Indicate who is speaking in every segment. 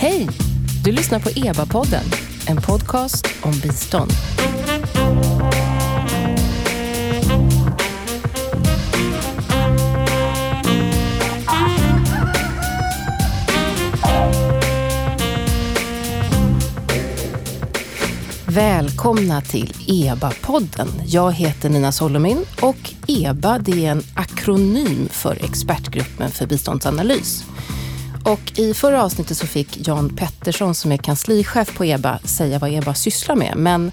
Speaker 1: Hej! Du lyssnar på EBA-podden, en podcast om bistånd. Välkomna till EBA-podden. Jag heter Nina Solomin och EBA det är en akronym för Expertgruppen för biståndsanalys. Och I förra avsnittet så fick Jan Pettersson som är kanslichef på EBA säga vad EBA sysslar med. Men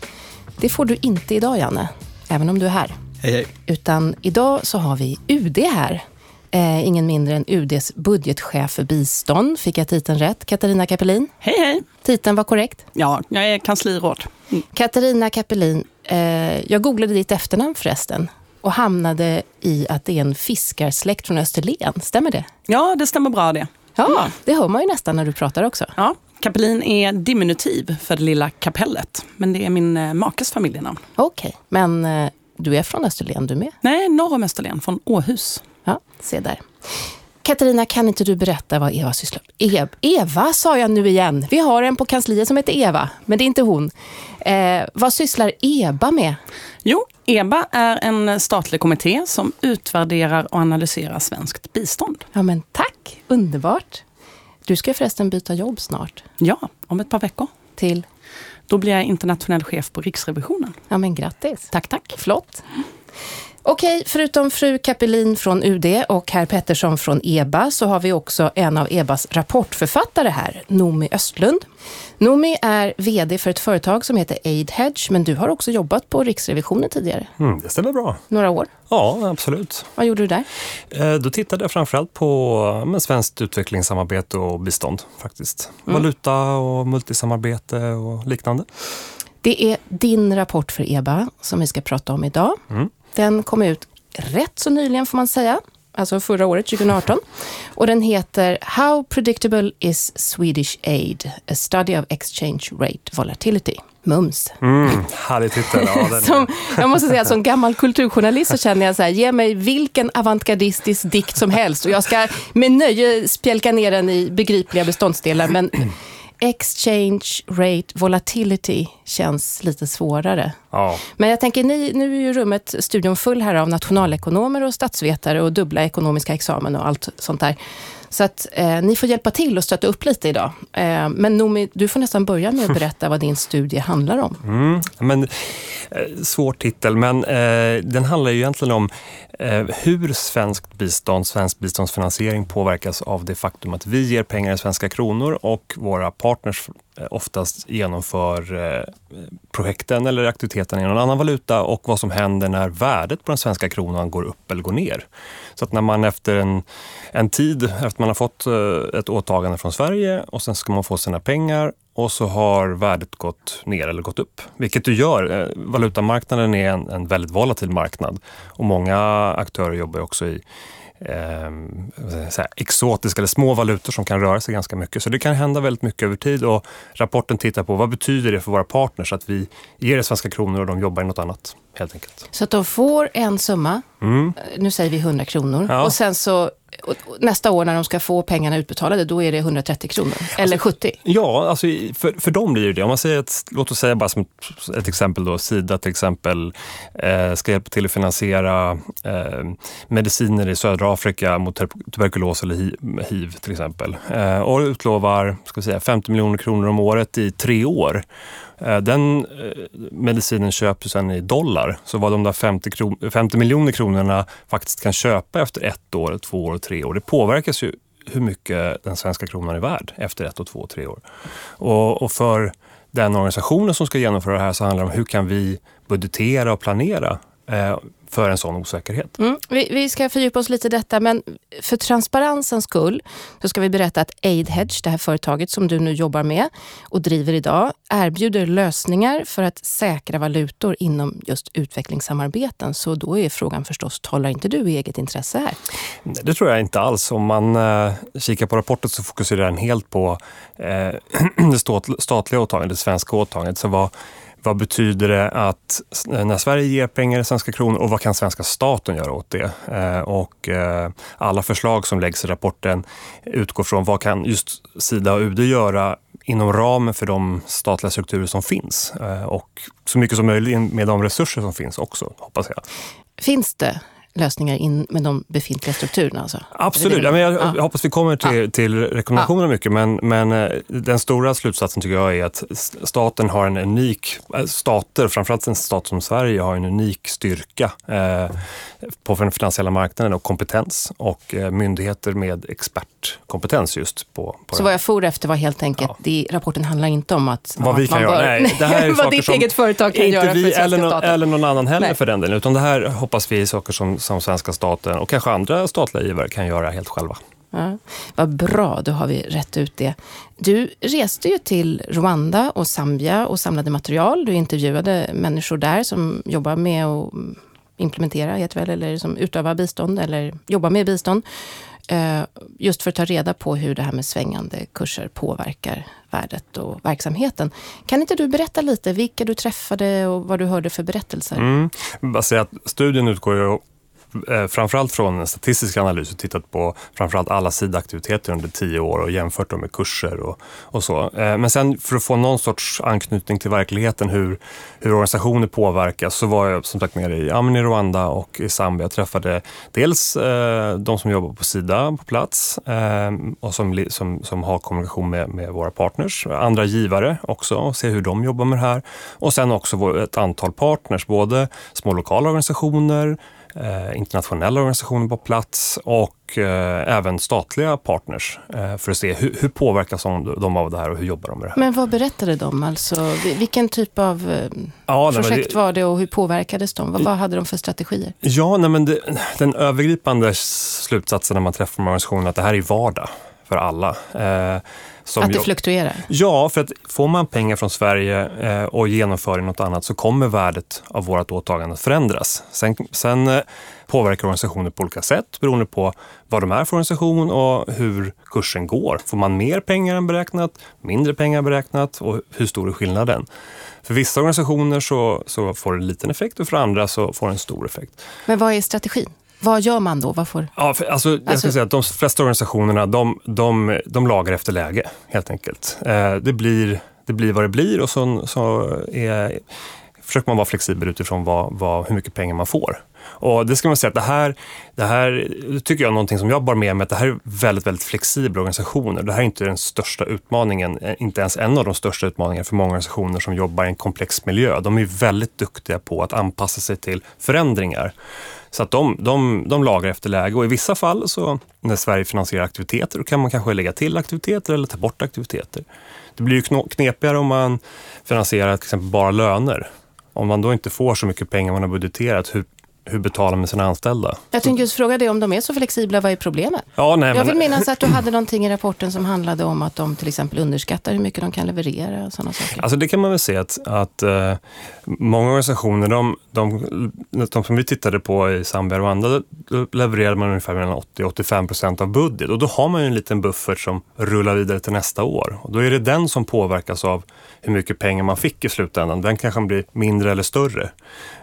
Speaker 1: det får du inte idag, Janne, även om du är här.
Speaker 2: Hej, hej.
Speaker 1: Utan idag så har vi UD här. Eh, ingen mindre än UDs budgetchef för bistånd. Fick jag titeln rätt? Katarina Kapelin?
Speaker 3: Hej, hej.
Speaker 1: Titeln var korrekt?
Speaker 3: Ja, jag är kansliråd.
Speaker 1: Mm. Katarina Kapelin, eh, jag googlade ditt efternamn förresten och hamnade i att det är en fiskarsläkt från Österlen. Stämmer det?
Speaker 3: Ja, det stämmer bra det.
Speaker 1: Ja, det hör man ju nästan när du pratar också.
Speaker 3: Ja, Kapellin är diminutiv för det lilla kapellet, men det är min eh, makes familjenamn.
Speaker 1: Okej, okay. men eh, du är från Österlen du med?
Speaker 3: Nej, norr om Österlen, från Åhus.
Speaker 1: Ja, se där. Katarina, kan inte du berätta vad Eva sysslar med? Eva sa jag nu igen. Vi har en på kansliet som heter Eva, men det är inte hon. Eh, vad sysslar EBA med?
Speaker 3: Jo, EBA är en statlig kommitté som utvärderar och analyserar svenskt bistånd.
Speaker 1: Ja, men tack! Underbart. Du ska förresten byta jobb snart.
Speaker 3: Ja, om ett par veckor.
Speaker 1: Till?
Speaker 3: Då blir jag internationell chef på Riksrevisionen.
Speaker 1: Ja, men grattis.
Speaker 3: Tack, tack.
Speaker 1: Flott. Okej, förutom fru Kapelin från UD och herr Pettersson från EBA så har vi också en av EBAs rapportförfattare här, Nomi Östlund. Nomi är VD för ett företag som heter AidHedge, men du har också jobbat på Riksrevisionen tidigare.
Speaker 2: Mm, det stämmer bra.
Speaker 1: Några år?
Speaker 2: Ja, absolut.
Speaker 1: Vad gjorde du där?
Speaker 2: Eh, då tittade jag framförallt på med svenskt utvecklingssamarbete och bistånd faktiskt. Mm. Valuta och multisamarbete och liknande.
Speaker 1: Det är din rapport för EBA som vi ska prata om idag. Mm. Den kom ut rätt så nyligen får man säga, alltså förra året, 2018. Och den heter How predictable is Swedish aid? A study of exchange rate volatility. Mums.
Speaker 2: Mm, härlig titel. Ja,
Speaker 1: som, jag måste säga, som gammal kulturjournalist så känner jag så här, ge mig vilken avantgardistisk dikt som helst och jag ska med nöje spjälka ner den i begripliga beståndsdelar. Men exchange rate volatility känns lite svårare.
Speaker 2: Ja.
Speaker 1: Men jag tänker, ni, nu är ju rummet, studion full här av nationalekonomer och statsvetare och dubbla ekonomiska examen och allt sånt där. Så att eh, ni får hjälpa till och stötta upp lite idag. Eh, men Nomi, du får nästan börja med att berätta vad din studie handlar om.
Speaker 2: Mm, men, eh, svår titel, men eh, den handlar ju egentligen om eh, hur svenskt bistånd, svensk biståndsfinansiering påverkas av det faktum att vi ger pengar i svenska kronor och våra partners eh, oftast genomför projekten eller aktiviteten i någon annan valuta och vad som händer när värdet på den svenska kronan går upp eller går ner. Så att när man efter en, en tid, efter man har fått eh, ett åtagande från Sverige och sen ska man få sina pengar och så har värdet gått ner eller gått upp. Vilket du gör. Eh, valutamarknaden är en, en väldigt volatil marknad och många aktörer jobbar också i eh, exotiska eller små valutor som kan röra sig ganska mycket. Så det kan hända väldigt mycket över tid och rapporten tittar på vad betyder det för våra partners att vi ger det svenska kronor och de jobbar i något annat helt enkelt.
Speaker 1: Så att de får en summa, mm. nu säger vi 100 kronor, ja. och sen så nästa år när de ska få pengarna utbetalade, då är det 130 kronor. Eller alltså, 70?
Speaker 2: Ja, alltså för, för dem blir det Om man säger att, låt oss säga bara som ett exempel då, Sida till exempel eh, ska hjälpa till att finansiera eh, mediciner i södra Afrika mot tuberkulos eller hiv till exempel. Eh, och utlovar ska säga, 50 miljoner kronor om året i tre år. Eh, den eh, medicinen köps sen i dollar, så vad de där 50, kron 50 miljoner kronorna faktiskt kan köpa efter ett år, två år, tre år, det påverkas ju hur mycket den svenska kronan är värd efter ett, och två, och tre år. Och, och för den organisationen som ska genomföra det här så handlar det om hur kan vi budgetera och planera eh, för en sån osäkerhet.
Speaker 1: Mm. Vi, vi, ska fördjupa oss lite i detta, men för transparensens skull så ska vi berätta att AidHedge, det här företaget som du nu jobbar med och driver idag, erbjuder lösningar för att säkra valutor inom just utvecklingssamarbeten. Så då är frågan förstås, talar inte du i eget intresse här?
Speaker 2: Det tror jag inte alls. Om man eh, kikar på rapporten så fokuserar den helt på eh, det statliga åtagandet, det svenska åtagandet. Så vad vad betyder det att när Sverige ger pengar i svenska kronor och vad kan svenska staten göra åt det? Eh, och eh, alla förslag som läggs i rapporten utgår från vad kan just Sida och UD göra inom ramen för de statliga strukturer som finns eh, och så mycket som möjligt med de resurser som finns också, hoppas jag.
Speaker 1: Finns det lösningar in med de befintliga strukturerna? Alltså.
Speaker 2: Absolut. Ja, men jag, ja. hoppas vi kommer till, ja. till rekommendationerna mycket, men, men eh, den stora slutsatsen tycker jag är att staten har en unik, eh, stater, framförallt en stat som Sverige, har en unik styrka eh, på den finansiella marknaden och kompetens och eh, myndigheter med expertkompetens just på, på
Speaker 1: Så vad jag for efter var helt enkelt, ja. det, rapporten handlar inte om att
Speaker 2: vad vi kan göra. Bör, nej,
Speaker 1: det här är vad ditt eget företag kan göra
Speaker 2: vi,
Speaker 1: för
Speaker 2: eller, någon, eller någon annan heller nej. för den delen, utan det här hoppas vi är saker som som svenska staten och kanske andra statliga givare kan göra helt själva.
Speaker 1: Ja, vad bra, då har vi rätt ut det. Du reste ju till Rwanda och Zambia och samlade material. Du intervjuade människor där som jobbar med att implementera, heter väl, eller som utövar bistånd eller jobbar med bistånd. Eh, just för att ta reda på hur det här med svängande kurser påverkar värdet och verksamheten. Kan inte du berätta lite vilka du träffade och vad du hörde för berättelser?
Speaker 2: Mm. Att studien utgår ju Eh, framförallt från en statistisk analys och tittat på framförallt alla sidaktiviteter under tio år och jämfört dem med kurser och, och så. Eh, men sen för att få någon sorts anknytning till verkligheten, hur, hur organisationer påverkas, så var jag som sagt nere i, ja, i Rwanda och i Zambia. Jag träffade dels eh, de som jobbar på Sida på plats eh, och som, som, som har kommunikation med, med våra partners, andra givare också, och se hur de jobbar med det här. Och sen också ett antal partners, både små lokala organisationer, internationella organisationer på plats och eh, även statliga partners eh, för att se hur, hur påverkas de av det här och hur jobbar de med det här.
Speaker 1: Men vad berättade de? Alltså, vilken typ av eh, ja, projekt det, var det och hur påverkades de? Vad, vad hade de för strategier?
Speaker 2: Ja, nej, men det, den övergripande slutsatsen när man träffar organisationen är att det här är vardag för alla.
Speaker 1: Eh, att det fluktuerar?
Speaker 2: Ja, för att får man pengar från Sverige eh, och genomför i något annat så kommer värdet av vårt åtagande att förändras. Sen, sen eh, påverkar organisationer på olika sätt beroende på vad de är för organisation och hur kursen går. Får man mer pengar än beräknat, mindre pengar än beräknat och hur stor är skillnaden? För vissa organisationer så, så får det en liten effekt och för andra så får det en stor effekt.
Speaker 1: Men vad är strategin? Vad gör man då? Vad får...
Speaker 2: ja, för, alltså, jag ska alltså... säga att de flesta organisationerna de, de, de lagar efter läge, helt enkelt. Eh, det, blir, det blir vad det blir och så, så är, försöker man vara flexibel utifrån vad, vad, hur mycket pengar man får. Och det ska man säga att det här, det här tycker jag är någonting som jag bar med mig, att det här är väldigt, väldigt flexibla organisationer. Det här är inte den största utmaningen, eh, inte ens en av de största utmaningarna för många organisationer som jobbar i en komplex miljö. De är väldigt duktiga på att anpassa sig till förändringar. Så att de, de, de lagar efter läge och i vissa fall så när Sverige finansierar aktiviteter då kan man kanske lägga till aktiviteter eller ta bort aktiviteter. Det blir ju knepigare om man finansierar till exempel bara löner. Om man då inte får så mycket pengar man har budgeterat, hur hur betalar med sina anställda.
Speaker 1: Jag tänkte just fråga dig om de är så flexibla, vad är problemet?
Speaker 2: Ja, nej,
Speaker 1: jag
Speaker 2: men...
Speaker 1: vill minnas att du hade någonting i rapporten som handlade om att de till exempel underskattar hur mycket de kan leverera och sådana saker.
Speaker 2: Alltså det kan man väl se att, att uh, många organisationer, de, de, de, som vi tittade på i Zambia och Rwanda, levererade man ungefär mellan 80 85 procent av budget och då har man ju en liten buffert som rullar vidare till nästa år. Och då är det den som påverkas av hur mycket pengar man fick i slutändan. Den kanske blir mindre eller större.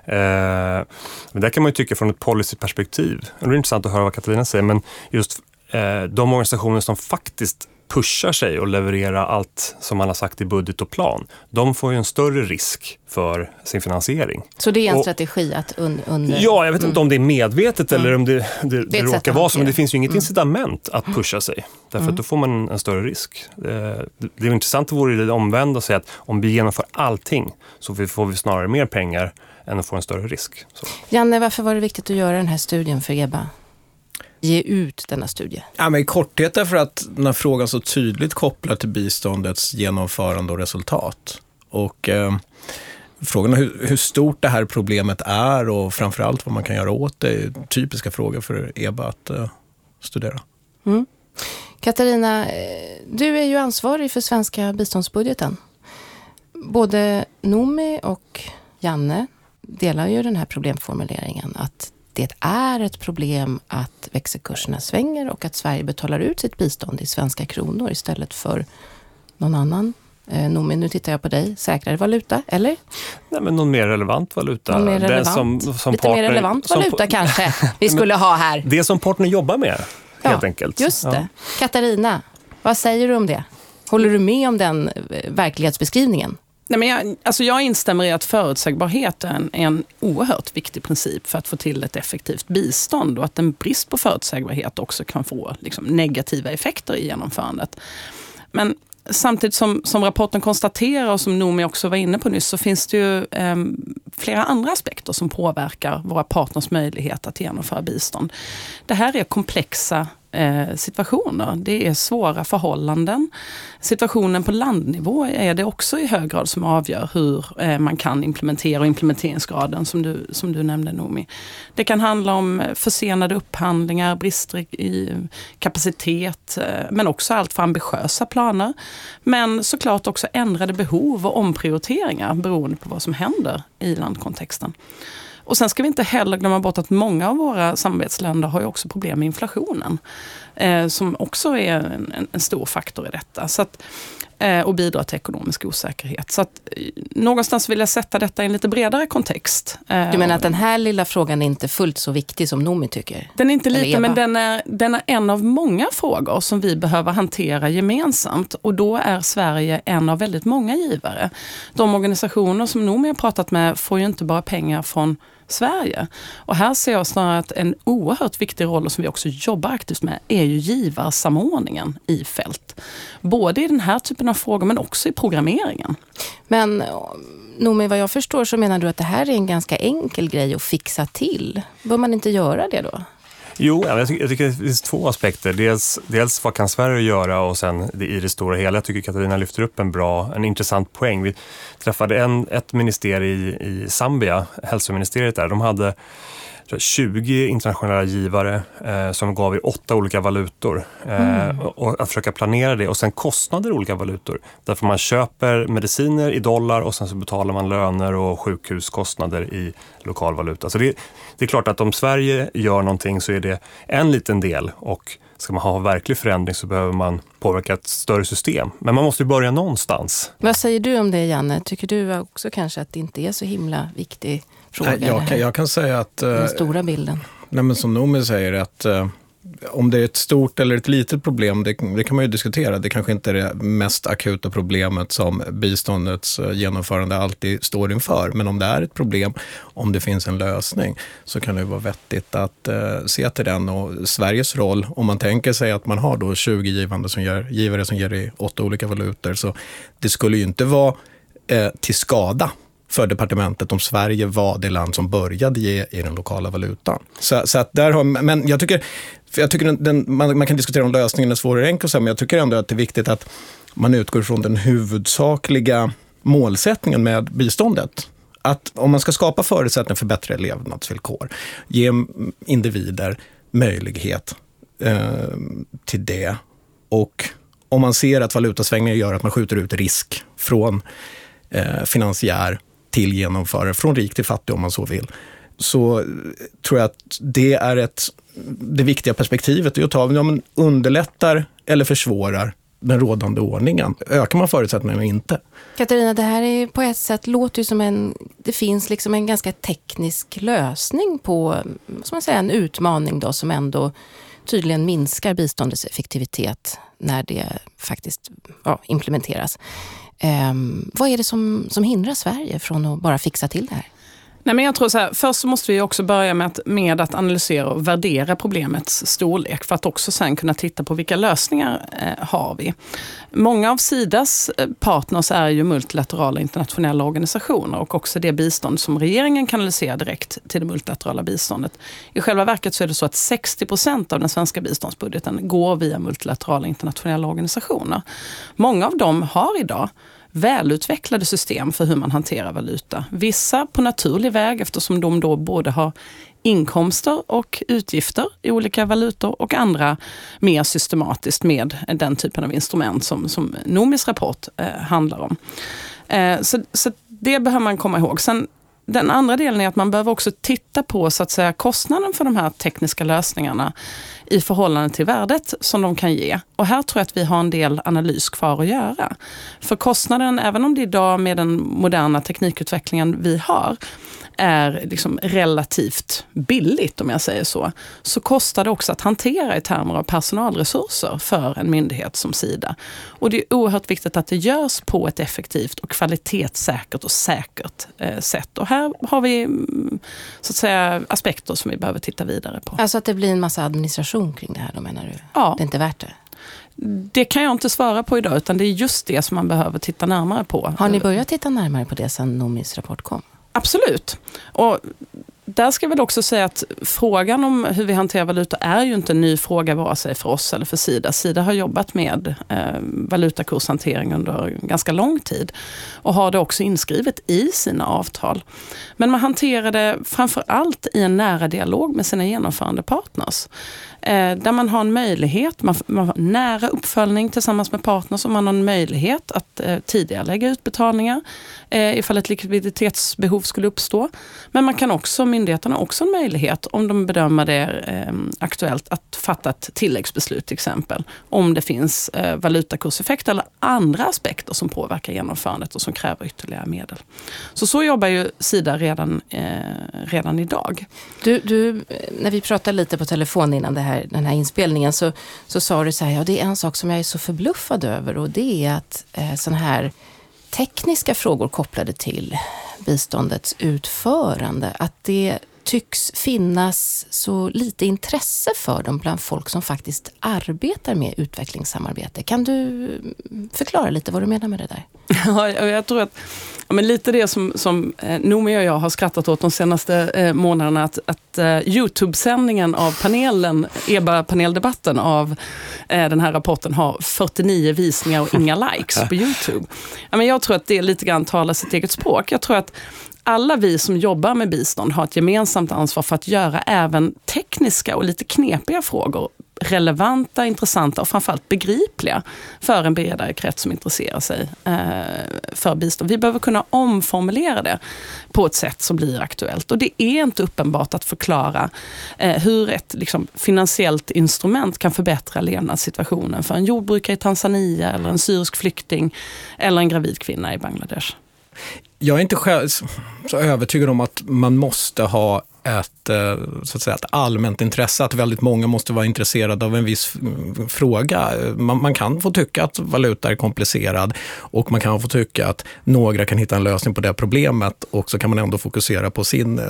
Speaker 2: Uh, men kan man ju tycka från ett policyperspektiv. Det är intressant att höra vad Katarina säger, men just eh, de organisationer som faktiskt pushar sig och levererar allt som man har sagt i budget och plan, de får ju en större risk för sin finansiering.
Speaker 1: Så det är en och, strategi att un, under...
Speaker 2: Ja, jag vet inte mm. om det är medvetet mm. eller om det, det, det, det råkar vara så, men det finns ju inget mm. incitament att pusha sig. Därför mm. att då får man en större risk. Det, det är intressant vore det omvända att säga att om vi genomför allting så får vi snarare mer pengar än att få en större risk. Så.
Speaker 1: Janne, varför var det viktigt att göra den här studien för EBA? Ge ut denna studie?
Speaker 4: Ja, men I korthet därför att den här frågan så tydligt kopplar till biståndets genomförande och resultat. Och eh, Frågan är hur, hur, stort det här problemet är och framförallt vad man kan göra åt det är typiska frågor för EBA att uh, studera. Mm.
Speaker 1: Katarina, eh, du är ju ansvarig för svenska biståndsbudgeten. Både Nomi och Janne delar ju den här problemformuleringen att det är ett problem att växelkurserna svänger och att Sverige betalar ut sitt bistånd i svenska kronor istället för någon annan Eh, Noomi, nu tittar jag på dig. Säkrare valuta, eller?
Speaker 2: Nej, men någon mer relevant valuta.
Speaker 1: Någon mer
Speaker 2: Det
Speaker 1: relevant?
Speaker 2: som, som
Speaker 1: Lite
Speaker 2: partner,
Speaker 1: mer relevant
Speaker 2: som-
Speaker 1: valuta kanske vi skulle ha här.
Speaker 2: Det som partnern jobbar med, helt enkelt.
Speaker 1: Just det.
Speaker 2: Ja.
Speaker 1: Katarina, vad säger du om det? Håller du med om den eh, verklighetsbeskrivningen?
Speaker 3: Nej, men jag, alltså jag instämmer i att förutsägbarhet är en, är en oerhört viktig princip för att få till ett effektivt bistånd och att en brist på förutsägbarhet också kan få liksom, negativa effekter i genomförandet. Men samtidigt som, som rapporten konstaterar och som Noomi också var inne på nyss så finns det ju eh, flera andra aspekter som påverkar våra partners möjlighet att genomföra bistånd. Det här är komplexa eh, situationer. Det är svåra förhållanden. Situationen på landnivå är det också i hög grad som avgör hur eh, man kan implementera och implementeringsgraden som du, som du nämnde Noomi. Det kan handla om eh, försenade upphandlingar, brister i- i kapacitet, eh, men också allt för ambitiösa planer. Men såklart också ändrade behov och omprioriteringar beroende på vad som händer i landkontexten. Och sen ska vi inte heller glömma bort att många av våra samarbetsländer har ju också problem med inflationen. Eh, som också är en, en, stor faktor i detta. Så att, eh, och bidrar till ekonomisk osäkerhet. Så att, eh, någonstans vill jag sätta detta i en lite bredare kontext. Eh,
Speaker 1: Du menar att den här lilla frågan är inte fullt så viktig som Noomi tycker?
Speaker 3: den är inte liten, men den är, den är en av många frågor som vi behöver hantera gemensamt. Och då är Sverige en av väldigt många givare. De organisationer som Noomi har pratat med får ju inte bara pengar från Sverige. Och här ser jag snarare att en oerhört viktig roll, som vi också jobbar aktivt med, är ju givarsamordningen i fält. Både i den här typen av frågor, men också i programmeringen.
Speaker 1: Men Noomi, vad jag förstår så menar du att det här är en ganska enkel grej att fixa till. Bör man inte göra det då?
Speaker 2: Jo, jag tycker, jag tycker det finns två aspekter. Dels, dels vad kan Sverige göra och sen det, i det stora hela. Jag tycker Katarina lyfter upp en bra, en intressant poäng. Vi träffade en, ett ministerium i, i Zambia, hälsoministeriet där. De hade 20 internationella givare eh, som gav i åtta olika valutor. Eh, och, och att försöka planera det och sen kostnader i olika valutor. Därför man köper mediciner i dollar och sen så betalar man löner och sjukhuskostnader i lokal valuta. Så det, det är klart att om Sverige gör någonting så är det en liten del och ska man ha verklig förändring så behöver man påverka ett större system. Men man måste ju börja någonstans.
Speaker 1: Vad säger du om det, Janne? Tycker du också kanske att det inte är så himla viktig fråga?
Speaker 4: Nej, jag, kan, jag kan säga att, eh,
Speaker 1: Den stora bilden.
Speaker 4: nej, men som Noomi säger, att eh, om det är ett stort eller ett litet problem, det, det kan man ju diskutera. Det kanske inte är det mest akuta problemet som biståndets eh, genomförande alltid står inför. Men om det är ett problem, om det finns en lösning, så kan det vara vettigt att eh, se till den. Och Sveriges roll, om man tänker sig att man har då 20 givande som ger, givare som ger i åtta olika valutor, så det skulle ju inte vara eh, till skada för departementet om Sverige var det land som började ge i den lokala valutan. Så, så att där har, men jag tycker, jag tycker den, den, man, man kan diskutera om lösningen är svår eller enkel, men jag tycker ändå att det är viktigt att man utgår från den huvudsakliga målsättningen med biståndet. Att om man ska skapa förutsättningar för bättre levnadsvillkor, ge individer möjlighet eh, till det och om man ser att valutasvängningar gör att man skjuter ut risk från eh, finansiär till genomförare, från rik till fattig om man så vill, så eh, tror jag att det är ett, det viktiga perspektivet är att ta, ja, men underlättar eller försvårar den rådande ordningen. Ökar man förutsättningarna eller inte?
Speaker 1: Katarina, det här är på ett sätt låter ju som en... Det finns liksom en ganska teknisk lösning på som man säger, en utmaning då som ändå tydligen minskar biståndets effektivitet när det faktiskt ja, implementeras. Ehm, vad är det som, som hindrar Sverige från att bara fixa till det här?
Speaker 3: Nej, men jag tror så här, först så måste vi också börja med att, med att analysera och värdera problemets storlek för att också sen kunna titta på vilka lösningar eh, har vi. Många av Sidas eh, partners är ju multilaterala internationella organisationer och också det bistånd som regeringen kanaliserar direkt till det multilaterala biståndet. I själva verket så är det så att 60 procent av den svenska biståndsbudgeten går via multilaterala internationella organisationer. Många av dem har idag välutvecklade system för hur man hanterar valuta. Vissa på naturlig väg eftersom de då både har inkomster och utgifter i olika valutor och andra mer systematiskt med den typen av instrument som, som Nomis rapport eh, handlar om. Eh, så, så det behöver man komma ihåg. Sen den andra delen är att man behöver också titta på så att säga, kostnaden för de här tekniska lösningarna i förhållande till värdet som de kan ge. Och här tror jag att vi har en del analys kvar att göra. För kostnaden, även om det idag med den moderna teknikutvecklingen vi har, är liksom relativt billigt, om jag säger så, så kostar det också att hantera i termer av personalresurser för en myndighet som Sida. Och det är oerhört viktigt att det görs på ett effektivt och kvalitetssäkert och säkert eh, sätt. Och här har vi mm, så att säga, aspekter som vi behöver titta vidare på.
Speaker 1: Alltså att det blir en massa administration kring det här då menar du?
Speaker 3: Ja.
Speaker 1: Det är inte värt det?
Speaker 3: Det kan jag inte svara på idag, utan det är just det som man behöver titta närmare på.
Speaker 1: Har ni börjat titta närmare på det sen Nomis rapport kom?
Speaker 3: Absolut. Och där ska jag väl också säga att frågan om hur vi hanterar valuta är ju inte en ny fråga vare sig för oss eller för Sida. Sida har jobbat med eh, valutakurshantering under ganska lång tid och har det också inskrivet i sina avtal. Men man hanterar det framför allt i en nära dialog med sina genomförande partners. Eh, där man har en möjlighet, man, man har nära uppföljning tillsammans med partners och man har en möjlighet att eh, tidigare lägga utbetalningar eh, ifall ett likviditetsbehov skulle uppstå. Men man kan också, myndigheterna också en möjlighet, om de bedömer det eh, aktuellt, att fatta ett tilläggsbeslut till exempel. Om det finns eh, valutakurseffekter eller andra aspekter som påverkar genomförandet och som kräver ytterligare medel. Så så jobbar ju Sida redan, eh, redan idag.
Speaker 1: Du, du, när vi pratade lite på telefon innan det här, den här inspelningen så, så sa du så här, ja det är en sak som jag är så förbluffad över och det är att eh, sådana här tekniska frågor kopplade till biståndets utförande, att det tycks finnas så lite intresse för dem bland folk som faktiskt arbetar med utvecklingssamarbete. Kan du förklara lite vad du menar med det där?
Speaker 3: Ja, jag tror att ja, men lite det som, som eh, Noomi och jag har skrattat åt de senaste eh, månaderna, att, att eh, Youtube-sändningen av panelen, EBA-paneldebatten av eh, den här rapporten har 49 visningar och inga likes på Youtube. Ja, men jag tror att det lite grann talar sitt eget språk. Jag tror att alla vi som jobbar med bistånd har ett gemensamt ansvar för att göra även tekniska och lite knepiga frågor relevanta, intressanta och framförallt begripliga för en bredare krets som intresserar sig eh, för bistånd. Vi behöver kunna omformulera det på ett sätt som blir aktuellt. Och det är inte uppenbart att förklara eh, hur ett liksom, finansiellt instrument kan förbättra levnadssituationen för en jordbrukare i Tanzania, eller en syrisk flykting eller en gravid kvinna i Bangladesh.
Speaker 4: Jag är inte själv så övertygad om att man måste ha ett, eh, så att säga, ett allmänt intresse, att väldigt många måste vara intresserade av en viss eh, fråga. Man, man, kan få tycka att valuta är komplicerad och man kan få tycka att några kan hitta en lösning på det problemet och så kan man ändå fokusera på sin, eh,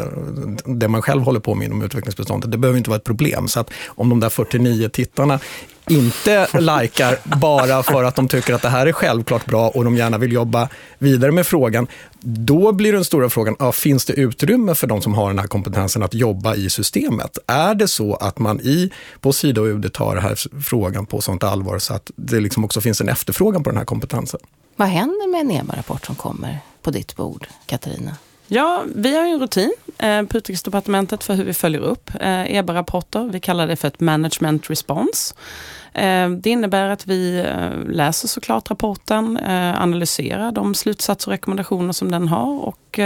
Speaker 4: det man själv håller på med inom utvecklingsbeståndet. Det behöver inte vara ett problem. Så att om de där 49 tittarna inte likar bara för att de tycker att det här är självklart bra och de gärna vill jobba vidare med frågan, då blir den stora frågan, ja, finns det utrymme för de som har den här kompetensen att jobba i systemet? Är det så att man i, på Sida och UD tar den här frågan på sånt allvar så att det liksom också finns en efterfrågan på den här kompetensen?
Speaker 1: Vad händer med en EBA-rapport som kommer på ditt bord, Katarina?
Speaker 3: Ja, vi har en rutin på Utrikesdepartementet för hur vi följer upp eh, EBA-rapporter. Vi kallar det för ett management response. Eh, det innebär att vi eh, läser såklart rapporten, analyserar de slutsatser och rekommendationer som den har och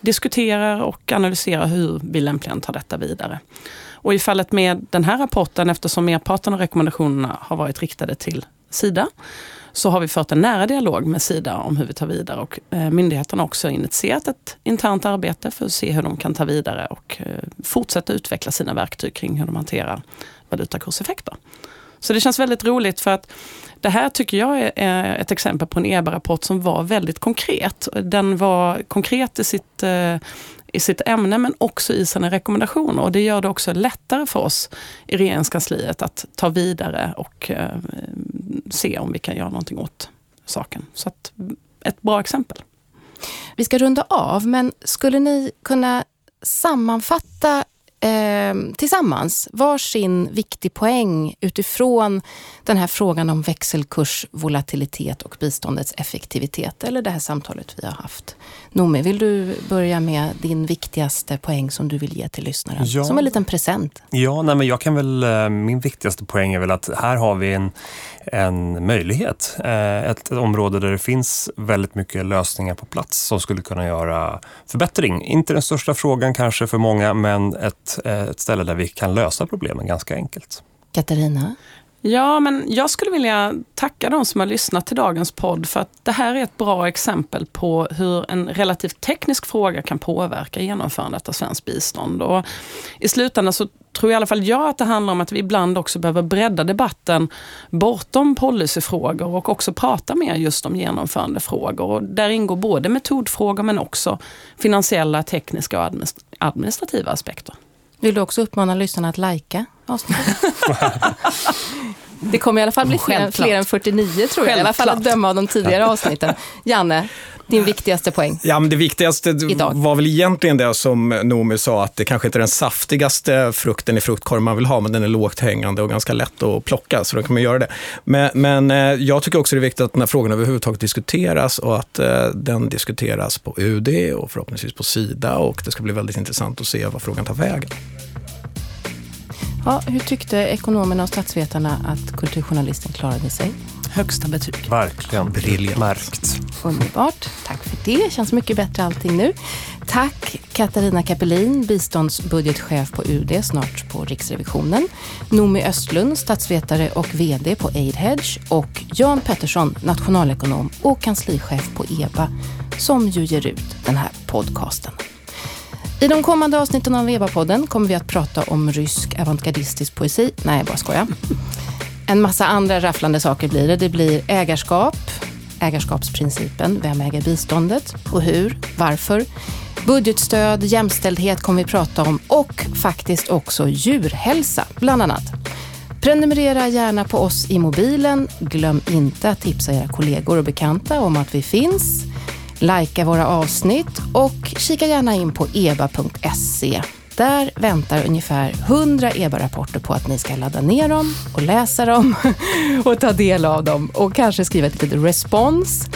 Speaker 3: diskuterar och analyserar hur vi lämpligen tar detta vidare. Och i fallet med den här rapporten, eftersom merparten av rekommendationerna har varit riktade till Sida, så har vi fört en nära dialog med Sida om hur vi tar vidare och eh, har också initierat ett internt arbete för att se hur de kan ta vidare och eh, fortsätta utveckla sina verktyg kring hur de hanterar valutakurseffekter. Så det känns väldigt roligt för att det här tycker jag är eh, ett exempel på en EBA-rapport som var väldigt konkret. Den var konkret i sitt, eh, i sitt ämne men också i sina rekommendationer. Och det gör det också lättare för oss i regeringskansliet att ta vidare och eh, se om vi kan göra någonting åt saken. Så att, ett bra exempel.
Speaker 1: Vi ska runda av, men skulle ni kunna sammanfatta eh, tillsammans varsin viktig poäng utifrån den här frågan om växelkurs, volatilitet och biståndets effektivitet, eller det här samtalet vi har haft. Noomi, vill du börja med din viktigaste poäng som du vill ge till lyssnaren? Ja. Som en liten present.
Speaker 2: Ja, nej, men jag kan väl, eh, min viktigaste poäng är väl att här har vi en, en möjlighet. Eh, ett, ett område där det finns väldigt mycket lösningar på plats som skulle kunna göra förbättring. Inte den största frågan kanske för många, men ett, eh, ett ställe där vi kan lösa problemen ganska enkelt.
Speaker 1: Katarina?
Speaker 3: Ja, men jag skulle vilja tacka de som har lyssnat till dagens podd för att det här är ett bra exempel på hur en relativt teknisk fråga kan påverka genomförandet av svenskt bistånd. Och I slutändan så tror i alla fall jag att det handlar om att vi ibland också behöver bredda debatten bortom policyfrågor och också prata mer just om genomförandefrågor. Och där ingår både metodfrågor men också finansiella, tekniska och administrativa aspekter.
Speaker 1: Vill du också uppmana lyssnarna att lajka avsnittet? det kommer i alla fall bli fler, fler än 49 tror jag, i alla fall att döma av de tidigare avsnitten. Janne, din viktigaste poäng?
Speaker 4: Ja, men det viktigaste idag. var väl egentligen det som Noomi sa, att det kanske inte är den saftigaste frukten i fruktkorgen man vill ha, men den är lågt hängande och ganska lätt att plocka, så då kan man göra det. Men, men eh, jag tycker också det är viktigt att den här frågan överhuvudtaget diskuteras och att eh, den diskuteras på UD och förhoppningsvis på Sida och det ska bli väldigt intressant att se vad frågan tar vägen.
Speaker 1: Ja, hur tyckte ekonomerna och statsvetarna att kulturjournalisten klarade sig?
Speaker 3: Högsta betyg.
Speaker 2: Verkligen.
Speaker 4: Briljant.
Speaker 2: Märkt.
Speaker 1: Underbart. Tack för det. Känns mycket bättre allting nu. Tack Katarina Kapelin, biståndsbudgetchef på UD, snart på Riksrevisionen. Nomi Östlund, statsvetare och VD på Aidhedge. Och Jan Pettersson, nationalekonom och kanslichef på EBA, som ju ger ut den här podcasten. I de kommande avsnitten av EBA-podden kommer vi att prata om rysk avantgardistisk poesi. Nej, jag bara skojar. En massa andra rafflande saker blir det. Det blir ägarskap, ägarskapsprincipen, vem äger biståndet och hur, varför. Budgetstöd, jämställdhet kommer vi prata om och faktiskt också djurhälsa, bland annat. Prenumerera gärna på oss i mobilen. Glöm inte att tipsa era kollegor och bekanta om att vi finns. Lajka våra avsnitt och kika gärna in på eba.se där väntar ungefär 100 EBA-rapporter på att ni ska ladda ner dem och läsa dem och ta del av dem och kanske skriva ett litet respons.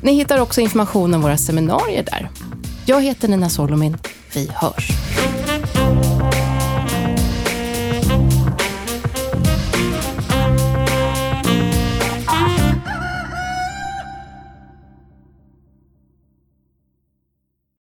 Speaker 1: Ni hittar också information om våra seminarier där. Jag heter Nina Solomin. Vi hörs.